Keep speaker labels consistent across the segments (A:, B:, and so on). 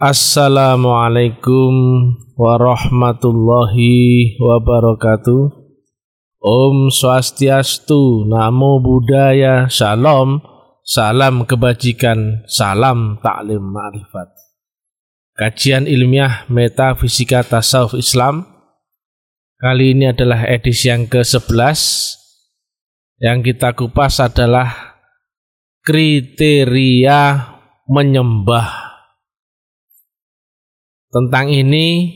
A: Assalamualaikum warahmatullahi wabarakatuh. Om Swastiastu, Namo Buddhaya, Salam, salam kebajikan, salam taklim ma'rifat. Kajian ilmiah metafisika tasawuf Islam Kali ini adalah edisi yang ke-11 Yang kita kupas adalah kriteria menyembah tentang ini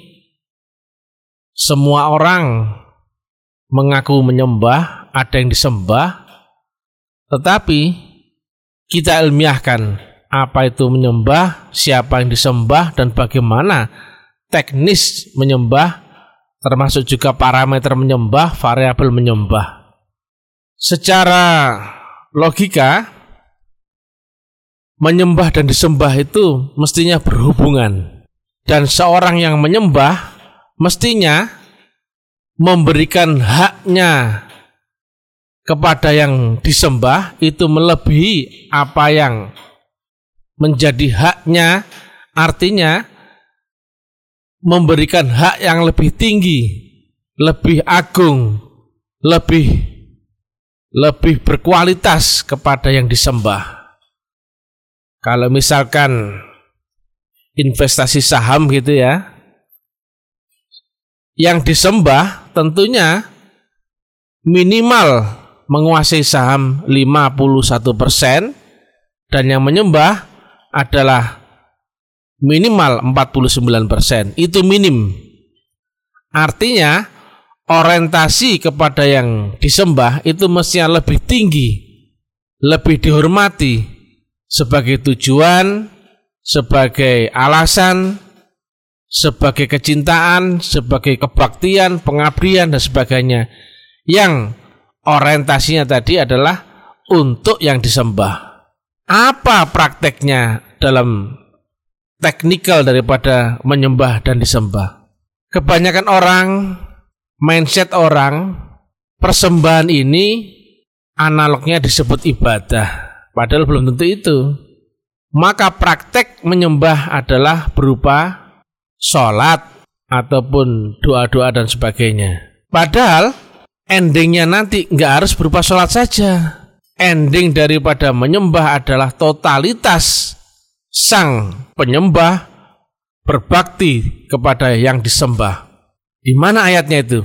A: semua orang mengaku menyembah, ada yang disembah, tetapi kita ilmiahkan apa itu menyembah, siapa yang disembah, dan bagaimana teknis menyembah, termasuk juga parameter menyembah, variabel menyembah. Secara logika, menyembah dan disembah itu mestinya berhubungan dan seorang yang menyembah mestinya memberikan haknya kepada yang disembah itu melebihi apa yang menjadi haknya. Artinya memberikan hak yang lebih tinggi lebih agung lebih lebih berkualitas kepada yang disembah. Kalau misalkan investasi saham gitu ya. Yang disembah tentunya minimal menguasai saham 51% dan yang menyembah adalah minimal 49%. Itu minim. Artinya orientasi kepada yang disembah itu mestinya lebih tinggi, lebih dihormati sebagai tujuan sebagai alasan, sebagai kecintaan, sebagai kebaktian, pengabdian dan sebagainya. Yang orientasinya tadi adalah untuk yang disembah. Apa prakteknya dalam teknikal daripada menyembah dan disembah? Kebanyakan orang, mindset orang, persembahan ini analognya disebut ibadah. Padahal belum tentu itu maka praktek menyembah adalah berupa sholat ataupun doa-doa dan sebagainya. Padahal endingnya nanti nggak harus berupa sholat saja. Ending daripada menyembah adalah totalitas sang penyembah berbakti kepada yang disembah. Di mana ayatnya itu?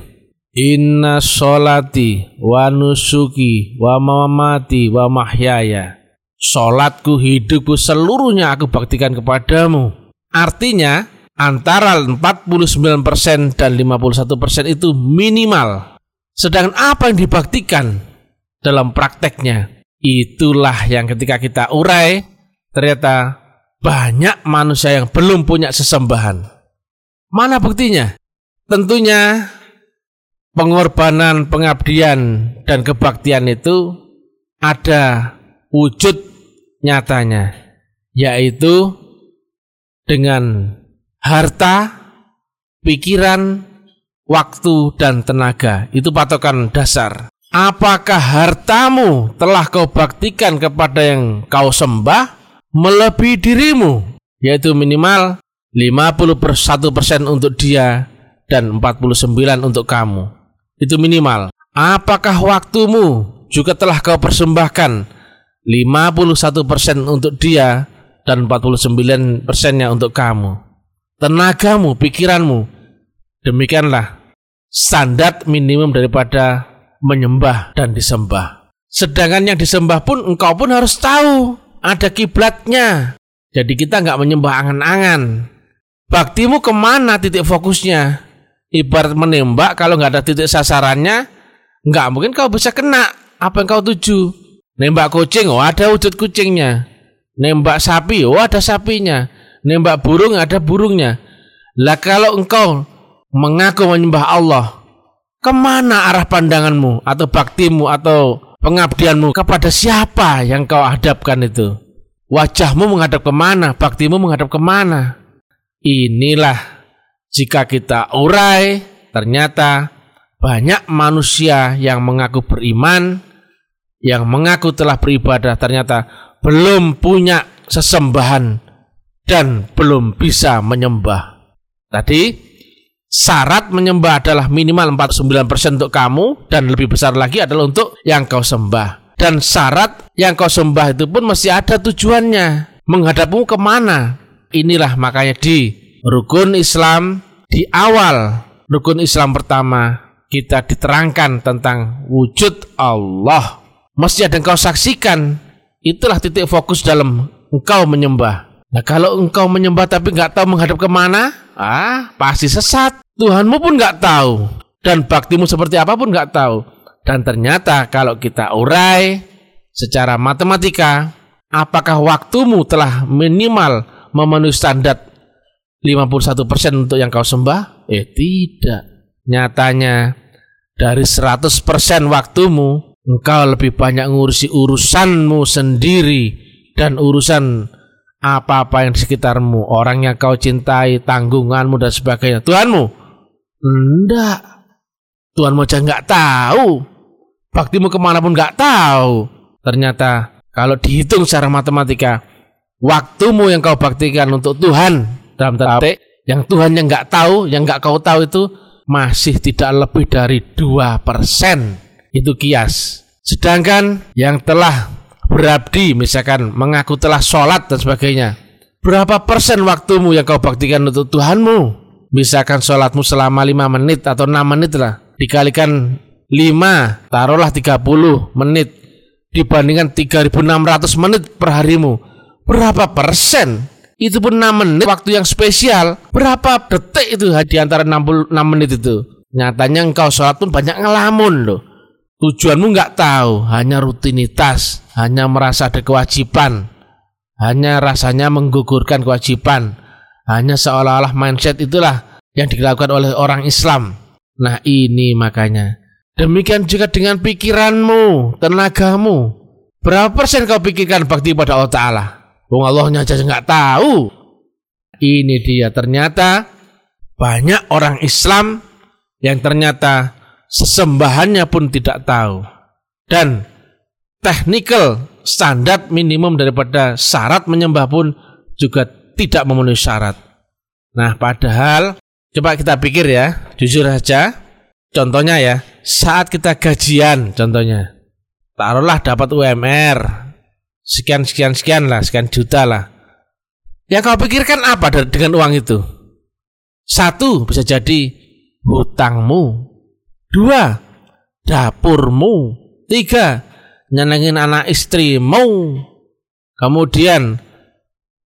A: Inna sholati wa nusuki wa mamati wa mahyaya Sholatku, hidupku, seluruhnya aku baktikan kepadamu. Artinya, antara 49% dan 51% itu minimal. Sedangkan apa yang dibaktikan dalam prakteknya, itulah yang ketika kita urai, ternyata banyak manusia yang belum punya sesembahan. Mana buktinya? Tentunya pengorbanan, pengabdian, dan kebaktian itu ada wujud nyatanya yaitu dengan harta, pikiran, waktu dan tenaga. Itu patokan dasar. Apakah hartamu telah kau baktikan kepada yang kau sembah melebihi dirimu? Yaitu minimal 51% untuk dia dan 49 untuk kamu. Itu minimal. Apakah waktumu juga telah kau persembahkan 51% untuk dia dan 49 persennya untuk kamu. Tenagamu, pikiranmu. Demikianlah standar minimum daripada menyembah dan disembah. Sedangkan yang disembah pun engkau pun harus tahu ada kiblatnya. Jadi kita nggak menyembah angan-angan. Baktimu ke mana titik fokusnya? Ibarat menembak kalau nggak ada titik sasarannya, nggak mungkin kau bisa kena apa yang kau tuju. Nembak kucing, oh ada wujud kucingnya. Nembak sapi, oh ada sapinya. Nembak burung, ada burungnya. Lah kalau engkau mengaku menyembah Allah, ke mana arah pandanganmu atau baktimu atau pengabdianmu kepada siapa yang kau hadapkan itu? Wajahmu menghadap ke mana? Baktimu menghadap ke mana? Inilah jika kita urai, ternyata banyak manusia yang mengaku beriman, yang mengaku telah beribadah ternyata belum punya sesembahan dan belum bisa menyembah. Tadi syarat menyembah adalah minimal 49% untuk kamu dan lebih besar lagi adalah untuk yang kau sembah. Dan syarat yang kau sembah itu pun mesti ada tujuannya. Menghadapmu ke mana? Inilah makanya di rukun Islam di awal rukun Islam pertama kita diterangkan tentang wujud Allah. Mesti ada yang kau saksikan. Itulah titik fokus dalam engkau menyembah. Nah kalau engkau menyembah tapi nggak tahu menghadap ke mana, ah pasti sesat. Tuhanmu pun nggak tahu dan baktimu seperti apa pun nggak tahu. Dan ternyata kalau kita urai secara matematika, apakah waktumu telah minimal memenuhi standar 51% untuk yang kau sembah? Eh tidak. Nyatanya dari 100% waktumu engkau lebih banyak ngurusi urusanmu sendiri dan urusan apa-apa yang di sekitarmu, orang yang kau cintai, tanggunganmu dan sebagainya. Tuhanmu? Enggak. Tuhanmu aja nggak tahu. Baktimu ke mana pun nggak tahu. Ternyata kalau dihitung secara matematika, waktumu yang kau baktikan untuk Tuhan dalam tanda yang Tuhan yang nggak tahu, yang nggak kau tahu itu masih tidak lebih dari dua persen itu kias. Sedangkan yang telah berabdi, misalkan mengaku telah sholat dan sebagainya, berapa persen waktumu yang kau baktikan untuk Tuhanmu? Misalkan sholatmu selama lima menit atau enam menit lah, dikalikan lima, taruhlah tiga puluh menit, dibandingkan 3600 menit per harimu, berapa persen? Itu pun 6 menit waktu yang spesial. Berapa detik itu di antara 66 menit itu? Nyatanya engkau sholat pun banyak ngelamun loh tujuanmu nggak tahu hanya rutinitas hanya merasa ada kewajiban hanya rasanya menggugurkan kewajiban hanya seolah-olah mindset itulah yang dilakukan oleh orang Islam. Nah ini makanya. Demikian juga dengan pikiranmu tenagamu. Berapa persen kau pikirkan bakti pada Allah Ta'ala? Wong Allahnya aja nggak tahu. Ini dia ternyata banyak orang Islam yang ternyata sesembahannya pun tidak tahu. Dan technical standar minimum daripada syarat menyembah pun juga tidak memenuhi syarat. Nah, padahal coba kita pikir ya, jujur saja. Contohnya ya, saat kita gajian contohnya. Taruhlah dapat UMR sekian sekian sekian lah, sekian juta lah. Yang kau pikirkan apa dengan uang itu? Satu bisa jadi hutangmu. Dua, dapurmu. Tiga, nyenengin anak istrimu. Kemudian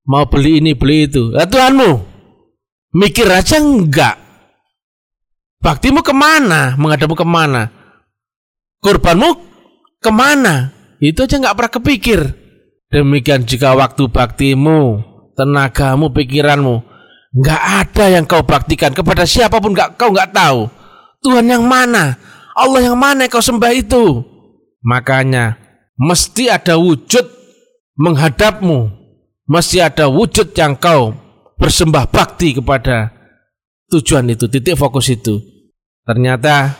A: mau beli ini beli itu. Ya Tuhanmu, mikir aja enggak. Baktimu ke mana? Menghadapmu ke mana? Kurbanmu ke mana? Itu aja nggak pernah kepikir. Demikian jika waktu baktimu, tenagamu, pikiranmu, nggak ada yang kau baktikan kepada siapa pun nggak kau nggak tahu. Tuhan yang mana? Allah yang mana yang kau sembah itu? Makanya mesti ada wujud menghadapmu, mesti ada wujud yang kau bersembah bakti kepada tujuan itu, titik fokus itu. Ternyata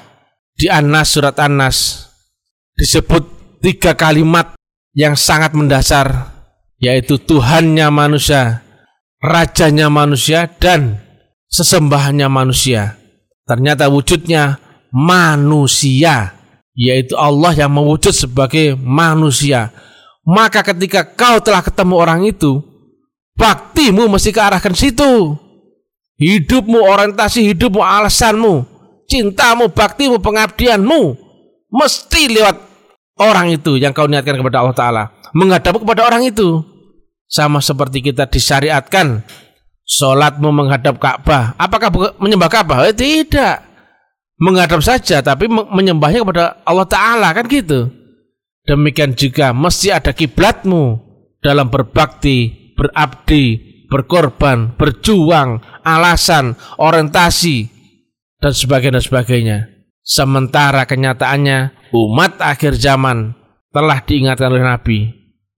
A: di Anas surat Anas disebut tiga kalimat yang sangat mendasar yaitu Tuhannya manusia, rajanya manusia dan sesembahannya manusia. Ternyata wujudnya manusia, yaitu Allah yang mewujud sebagai manusia. Maka ketika kau telah ketemu orang itu, baktimu mesti kearahkan situ. Hidupmu, orientasi hidupmu, alasanmu, cintamu, baktimu, pengabdianmu mesti lewat orang itu yang kau niatkan kepada Allah Ta'ala menghadap kepada orang itu sama seperti kita disyariatkan sholatmu menghadap Ka'bah apakah menyembah Ka'bah? Eh, tidak menghadap saja tapi menyembahnya kepada Allah Ta'ala kan gitu demikian juga mesti ada kiblatmu dalam berbakti berabdi berkorban berjuang alasan orientasi dan sebagainya dan sebagainya sementara kenyataannya umat akhir zaman telah diingatkan oleh Nabi.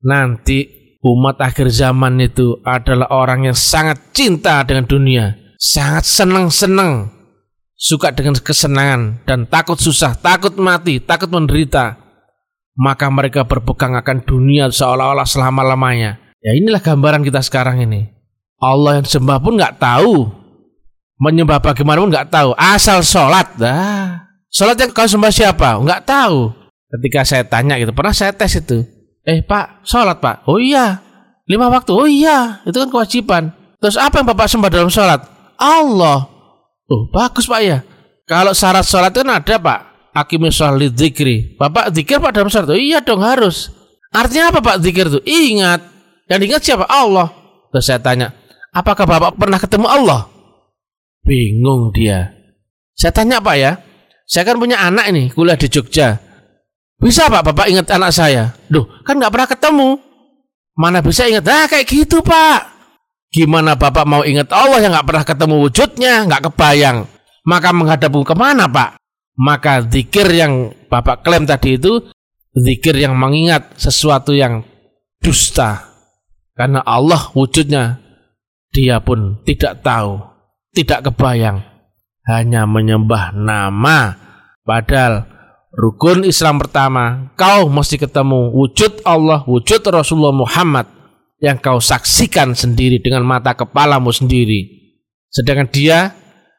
A: Nanti umat akhir zaman itu adalah orang yang sangat cinta dengan dunia, sangat senang-senang, suka dengan kesenangan dan takut susah, takut mati, takut menderita. Maka mereka berpegang akan dunia seolah-olah selama-lamanya. Ya inilah gambaran kita sekarang ini. Allah yang sembah pun nggak tahu. Menyembah bagaimana pun nggak tahu. Asal sholat. Dah. Sholat yang kau sembah siapa? Nggak tahu. Ketika saya tanya gitu, pernah saya tes itu. Eh pak, sholat pak? Oh iya. Lima waktu? Oh iya. Itu kan kewajiban. Terus apa yang bapak sembah dalam sholat? Allah. Oh bagus pak ya. Kalau syarat sholat itu kan ada pak. Akimis sholat zikri. Bapak zikir pak dalam sholat? Oh iya dong harus. Artinya apa pak zikir itu? Ingat. Yang diingat siapa? Allah. Terus saya tanya, apakah bapak pernah ketemu Allah? Bingung dia. Saya tanya pak ya, saya kan punya anak ini kuliah di Jogja. Bisa pak bapak ingat anak saya? Duh, kan nggak pernah ketemu. Mana bisa ingat? Ah kayak gitu pak. Gimana bapak mau ingat Allah yang nggak pernah ketemu wujudnya, nggak kebayang. Maka menghadap ke mana pak? Maka zikir yang bapak klaim tadi itu zikir yang mengingat sesuatu yang dusta. Karena Allah wujudnya dia pun tidak tahu, tidak kebayang. Hanya menyembah nama. Padahal rukun Islam pertama, kau mesti ketemu wujud Allah, wujud Rasulullah Muhammad yang kau saksikan sendiri dengan mata kepalamu sendiri. Sedangkan dia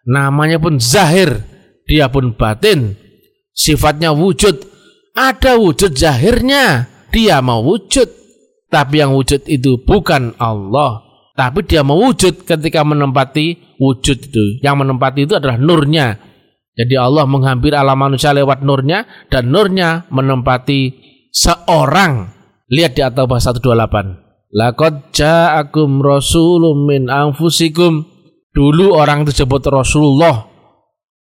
A: namanya pun zahir, dia pun batin, sifatnya wujud, ada wujud zahirnya. Dia mau wujud. Tapi yang wujud itu bukan Allah. Tapi dia mau wujud ketika menempati wujud itu. Yang menempati itu adalah nurnya. Jadi Allah menghampiri alam manusia lewat nurnya. Dan nurnya menempati seorang. Lihat di atas bahasa 128. Laqad ja'akum rasulun min anfusikum. Dulu orang disebut Rasulullah.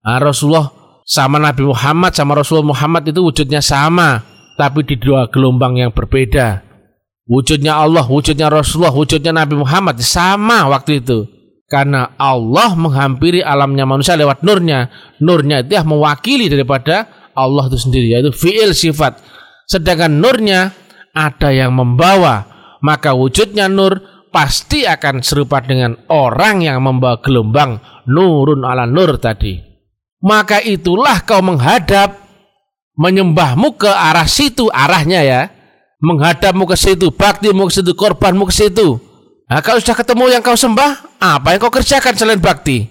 A: Nah, Rasulullah sama Nabi Muhammad sama Rasulullah Muhammad itu wujudnya sama tapi di dua gelombang yang berbeda wujudnya Allah wujudnya Rasulullah wujudnya Nabi Muhammad sama waktu itu karena Allah menghampiri alamnya manusia lewat nurnya. Nurnya itu yang mewakili daripada Allah itu sendiri yaitu fi'il sifat. Sedangkan nurnya ada yang membawa. Maka wujudnya nur pasti akan serupa dengan orang yang membawa gelombang nurun ala nur tadi. Maka itulah kau menghadap menyembahmu ke arah situ arahnya ya. Menghadapmu ke situ baktimu ke situ korbanmu ke situ nah kalau sudah ketemu yang kau sembah apa yang kau kerjakan selain bakti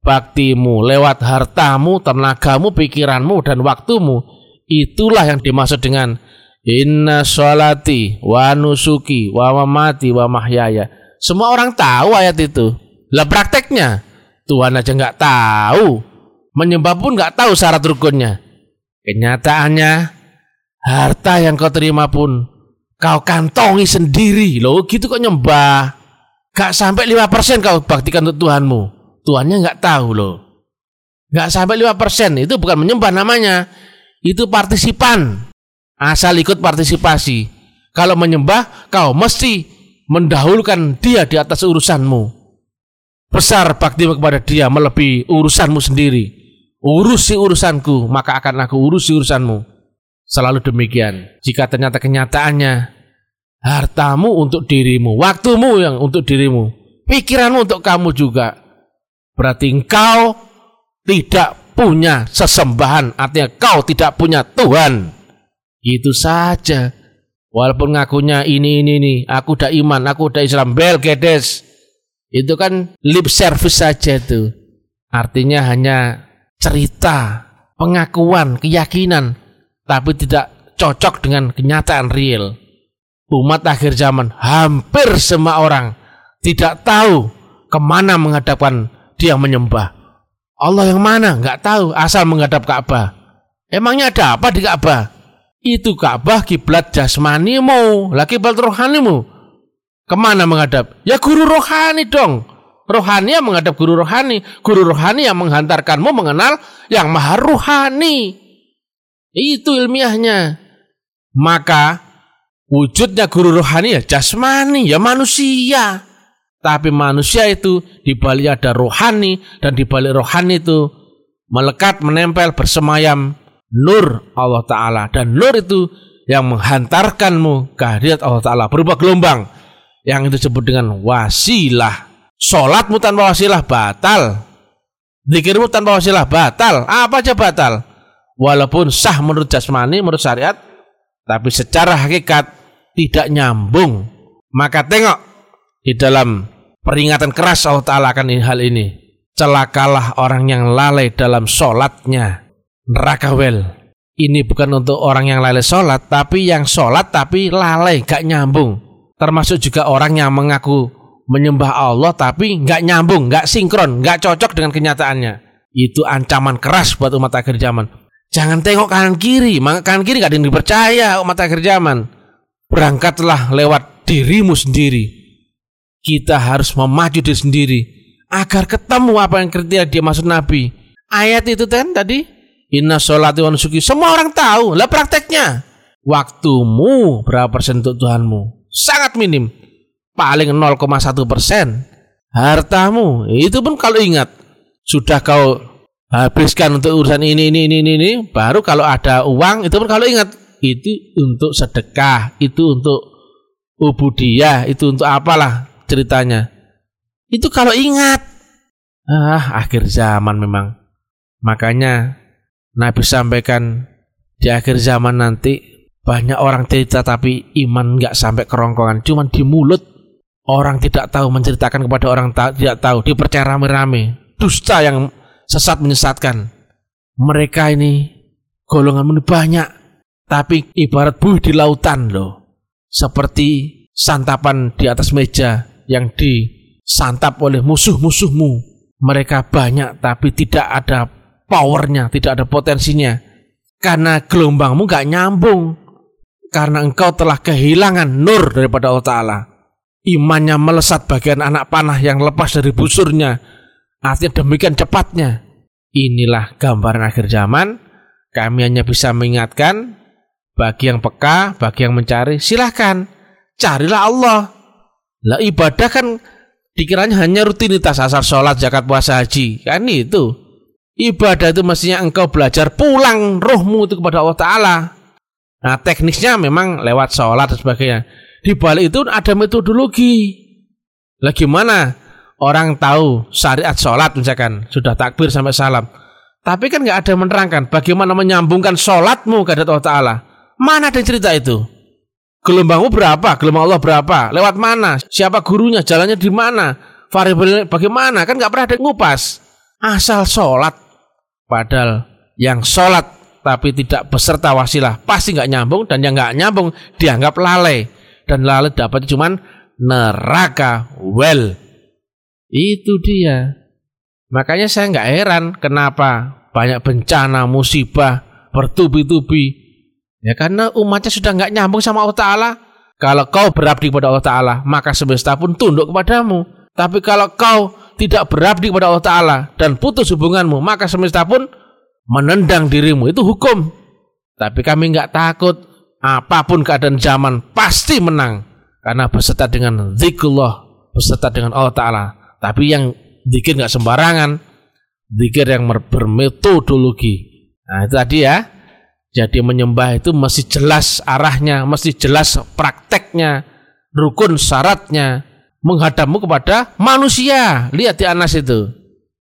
A: baktimu lewat hartamu tenagamu pikiranmu dan waktumu itulah yang dimaksud dengan inna sholati wa nusuki wa mamati wa mahyaya semua orang tahu ayat itu lah prakteknya Tuhan aja nggak tahu Menyembah pun nggak tahu syarat rukunnya. Kenyataannya, harta yang kau terima pun kau kantongi sendiri. Loh gitu kok nyembah. Gak sampai 5% kau baktikan untuk Tuhanmu. Tuhannya nggak tahu loh. Gak sampai 5% itu bukan menyembah namanya. Itu partisipan. Asal ikut partisipasi. Kalau menyembah, kau mesti mendahulukan dia di atas urusanmu. Besar baktimu kepada dia melebihi urusanmu sendiri urusi urusanku, maka akan aku urusi urusanmu. Selalu demikian. Jika ternyata kenyataannya hartamu untuk dirimu, waktumu yang untuk dirimu, pikiranmu untuk kamu juga. Berarti engkau tidak punya sesembahan, artinya kau tidak punya Tuhan. Itu saja. Walaupun ngakunya ini ini ini, aku udah iman, aku udah Islam, bel gedes. Itu kan lip service saja itu. Artinya hanya cerita, pengakuan, keyakinan, tapi tidak cocok dengan kenyataan real. Umat akhir zaman hampir semua orang tidak tahu ke mana menghadapkan dia menyembah. Allah yang mana? Nggak tahu, asal menghadap Ka'bah. Emangnya ada apa di Ka'bah? Itu Ka'bah kiblat jasmanimu, lagi kiblat rohanimu. Ke mana menghadap? Ya guru rohani dong rohani yang menghadap guru rohani, guru rohani yang menghantarkanmu mengenal yang maha rohani. Itu ilmiahnya. Maka wujudnya guru rohani ya jasmani, ya manusia. Tapi manusia itu di balik ada rohani dan di balik rohani itu melekat, menempel, bersemayam nur Allah Ta'ala. Dan nur itu yang menghantarkanmu kehadirat Allah Ta'ala berupa gelombang yang itu disebut dengan wasilah Sholatmu tanpa wasilah batal. Zikirmu tanpa wasilah batal. Apa aja batal. Walaupun sah menurut jasmani, menurut syariat, tapi secara hakikat tidak nyambung. Maka tengok di dalam peringatan keras Allah Ta'ala akan hal ini. Celakalah orang yang lalai dalam sholatnya. Neraka well. Ini bukan untuk orang yang lalai sholat, tapi yang sholat tapi lalai, gak nyambung. Termasuk juga orang yang mengaku menyembah Allah tapi nggak nyambung, nggak sinkron, nggak cocok dengan kenyataannya. Itu ancaman keras buat umat akhir zaman. Jangan tengok kanan kiri, kanan kiri nggak ada yang dipercaya umat akhir zaman. Berangkatlah lewat dirimu sendiri. Kita harus memacu diri sendiri agar ketemu apa yang kriteria dia maksud Nabi. Ayat itu kan tadi, Inna sholati wa nusuki. Semua orang tahu. Lah prakteknya. Waktumu berapa persen untuk Tuhanmu? Sangat minim paling 0,1 persen hartamu itu pun kalau ingat sudah kau habiskan untuk urusan ini ini ini ini baru kalau ada uang itu pun kalau ingat itu untuk sedekah itu untuk ubudiyah itu untuk apalah ceritanya itu kalau ingat ah akhir zaman memang makanya Nabi sampaikan di akhir zaman nanti banyak orang cerita tapi iman nggak sampai kerongkongan cuman di mulut Orang tidak tahu menceritakan kepada orang ta tidak tahu, dipercaya rame-rame. Dusta yang sesat menyesatkan. Mereka ini golongan banyak, tapi ibarat buih di lautan loh. Seperti santapan di atas meja yang disantap oleh musuh-musuhmu. Mereka banyak tapi tidak ada powernya, tidak ada potensinya. Karena gelombangmu gak nyambung. Karena engkau telah kehilangan nur daripada Allah Ta'ala imannya melesat bagian anak panah yang lepas dari busurnya. Artinya demikian cepatnya. Inilah gambaran akhir zaman. Kami hanya bisa mengingatkan bagi yang peka, bagi yang mencari, silahkan carilah Allah. Lah ibadah kan dikiranya hanya rutinitas asal sholat, zakat, puasa, haji. Kan itu. Ibadah itu mestinya engkau belajar pulang rohmu itu kepada Allah Ta'ala. Nah teknisnya memang lewat sholat dan sebagainya. Di balik itu ada metodologi. Lah gimana orang tahu syariat sholat misalkan sudah takbir sampai salam. Tapi kan nggak ada menerangkan bagaimana menyambungkan sholatmu ke Allah Ta'ala. Mana ada cerita itu? Gelombangmu berapa? Gelombang Allah berapa? Lewat mana? Siapa gurunya? Jalannya di mana? Variabelnya bagaimana? Kan nggak pernah ada ngupas. Asal sholat. Padahal yang sholat tapi tidak beserta wasilah pasti nggak nyambung dan yang nggak nyambung dianggap lalai dan lalu dapat cuman neraka well itu dia makanya saya nggak heran kenapa banyak bencana musibah bertubi-tubi ya karena umatnya sudah nggak nyambung sama Allah Taala. Kalau kau berabdi kepada Allah Taala maka semesta pun tunduk kepadamu. Tapi kalau kau tidak berabdi kepada Allah Taala dan putus hubunganmu maka semesta pun menendang dirimu. Itu hukum. Tapi kami nggak takut apa pun keadaan zaman pasti menang. Karena beserta dengan zikrullah beserta dengan Allah Ta'ala. Tapi yang zikir nggak sembarangan. Zikir yang bermetodologi. Nah itu tadi ya jadi menyembah itu mesti jelas arahnya mesti jelas prakteknya rukun syaratnya menghadapmu kepada manusia lihat di Anas itu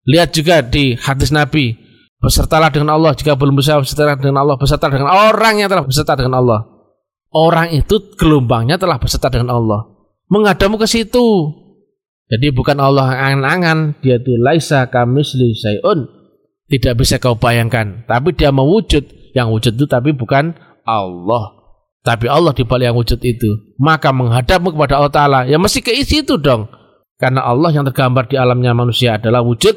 A: lihat juga di hadis Nabi Besertalah dengan Allah jika belum bisa beserta dengan Allah, beserta dengan orang yang telah beserta dengan Allah. Orang itu gelombangnya telah beserta dengan Allah. Menghadapmu ke situ. Jadi bukan Allah angan-angan, dia itu laisa kamisli sayun. Tidak bisa kau bayangkan, tapi dia mewujud. Yang wujud itu tapi bukan Allah. Tapi Allah di balik yang wujud itu. Maka menghadapmu kepada Allah Ta'ala, ya mesti ke situ dong. Karena Allah yang tergambar di alamnya manusia adalah wujud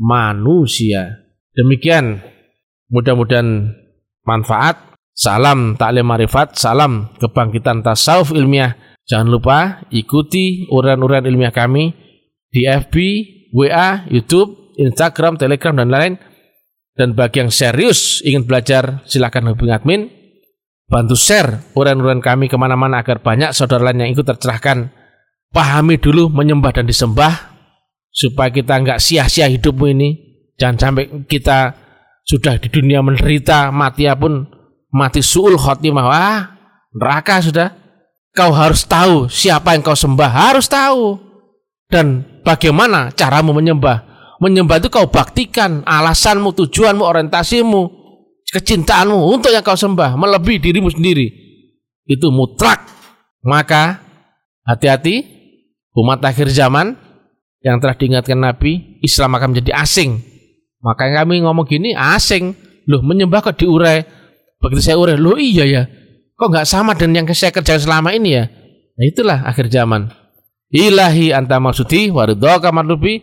A: manusia. Demikian mudah-mudahan manfaat. Salam taklim marifat, salam kebangkitan tasawuf ilmiah. Jangan lupa ikuti uran-uran ilmiah kami di FB, WA, YouTube, Instagram, Telegram dan lain. Dan bagi yang serius ingin belajar silakan hubungi admin. Bantu share uran-uran kami ke mana-mana agar banyak saudara lain yang ikut tercerahkan. Pahami dulu menyembah dan disembah supaya kita nggak sia-sia hidupmu ini Jangan sampai kita sudah di dunia menderita, mati pun mati suul khotimah. Wah, neraka sudah. Kau harus tahu siapa yang kau sembah, harus tahu. Dan bagaimana caramu menyembah. Menyembah itu kau baktikan alasanmu, tujuanmu, orientasimu, kecintaanmu untuk yang kau sembah, melebihi dirimu sendiri. Itu mutlak. Maka hati-hati umat akhir zaman yang telah diingatkan Nabi, Islam akan menjadi asing. Maka kami ngomong gini, asing. Loh, menyembah kok diurai. Begitu saya urai, loh iya ya. Kok nggak sama dengan yang saya kerjakan selama ini ya? Nah itulah akhir zaman. Ilahi anta maksudi waridhaka marlubi.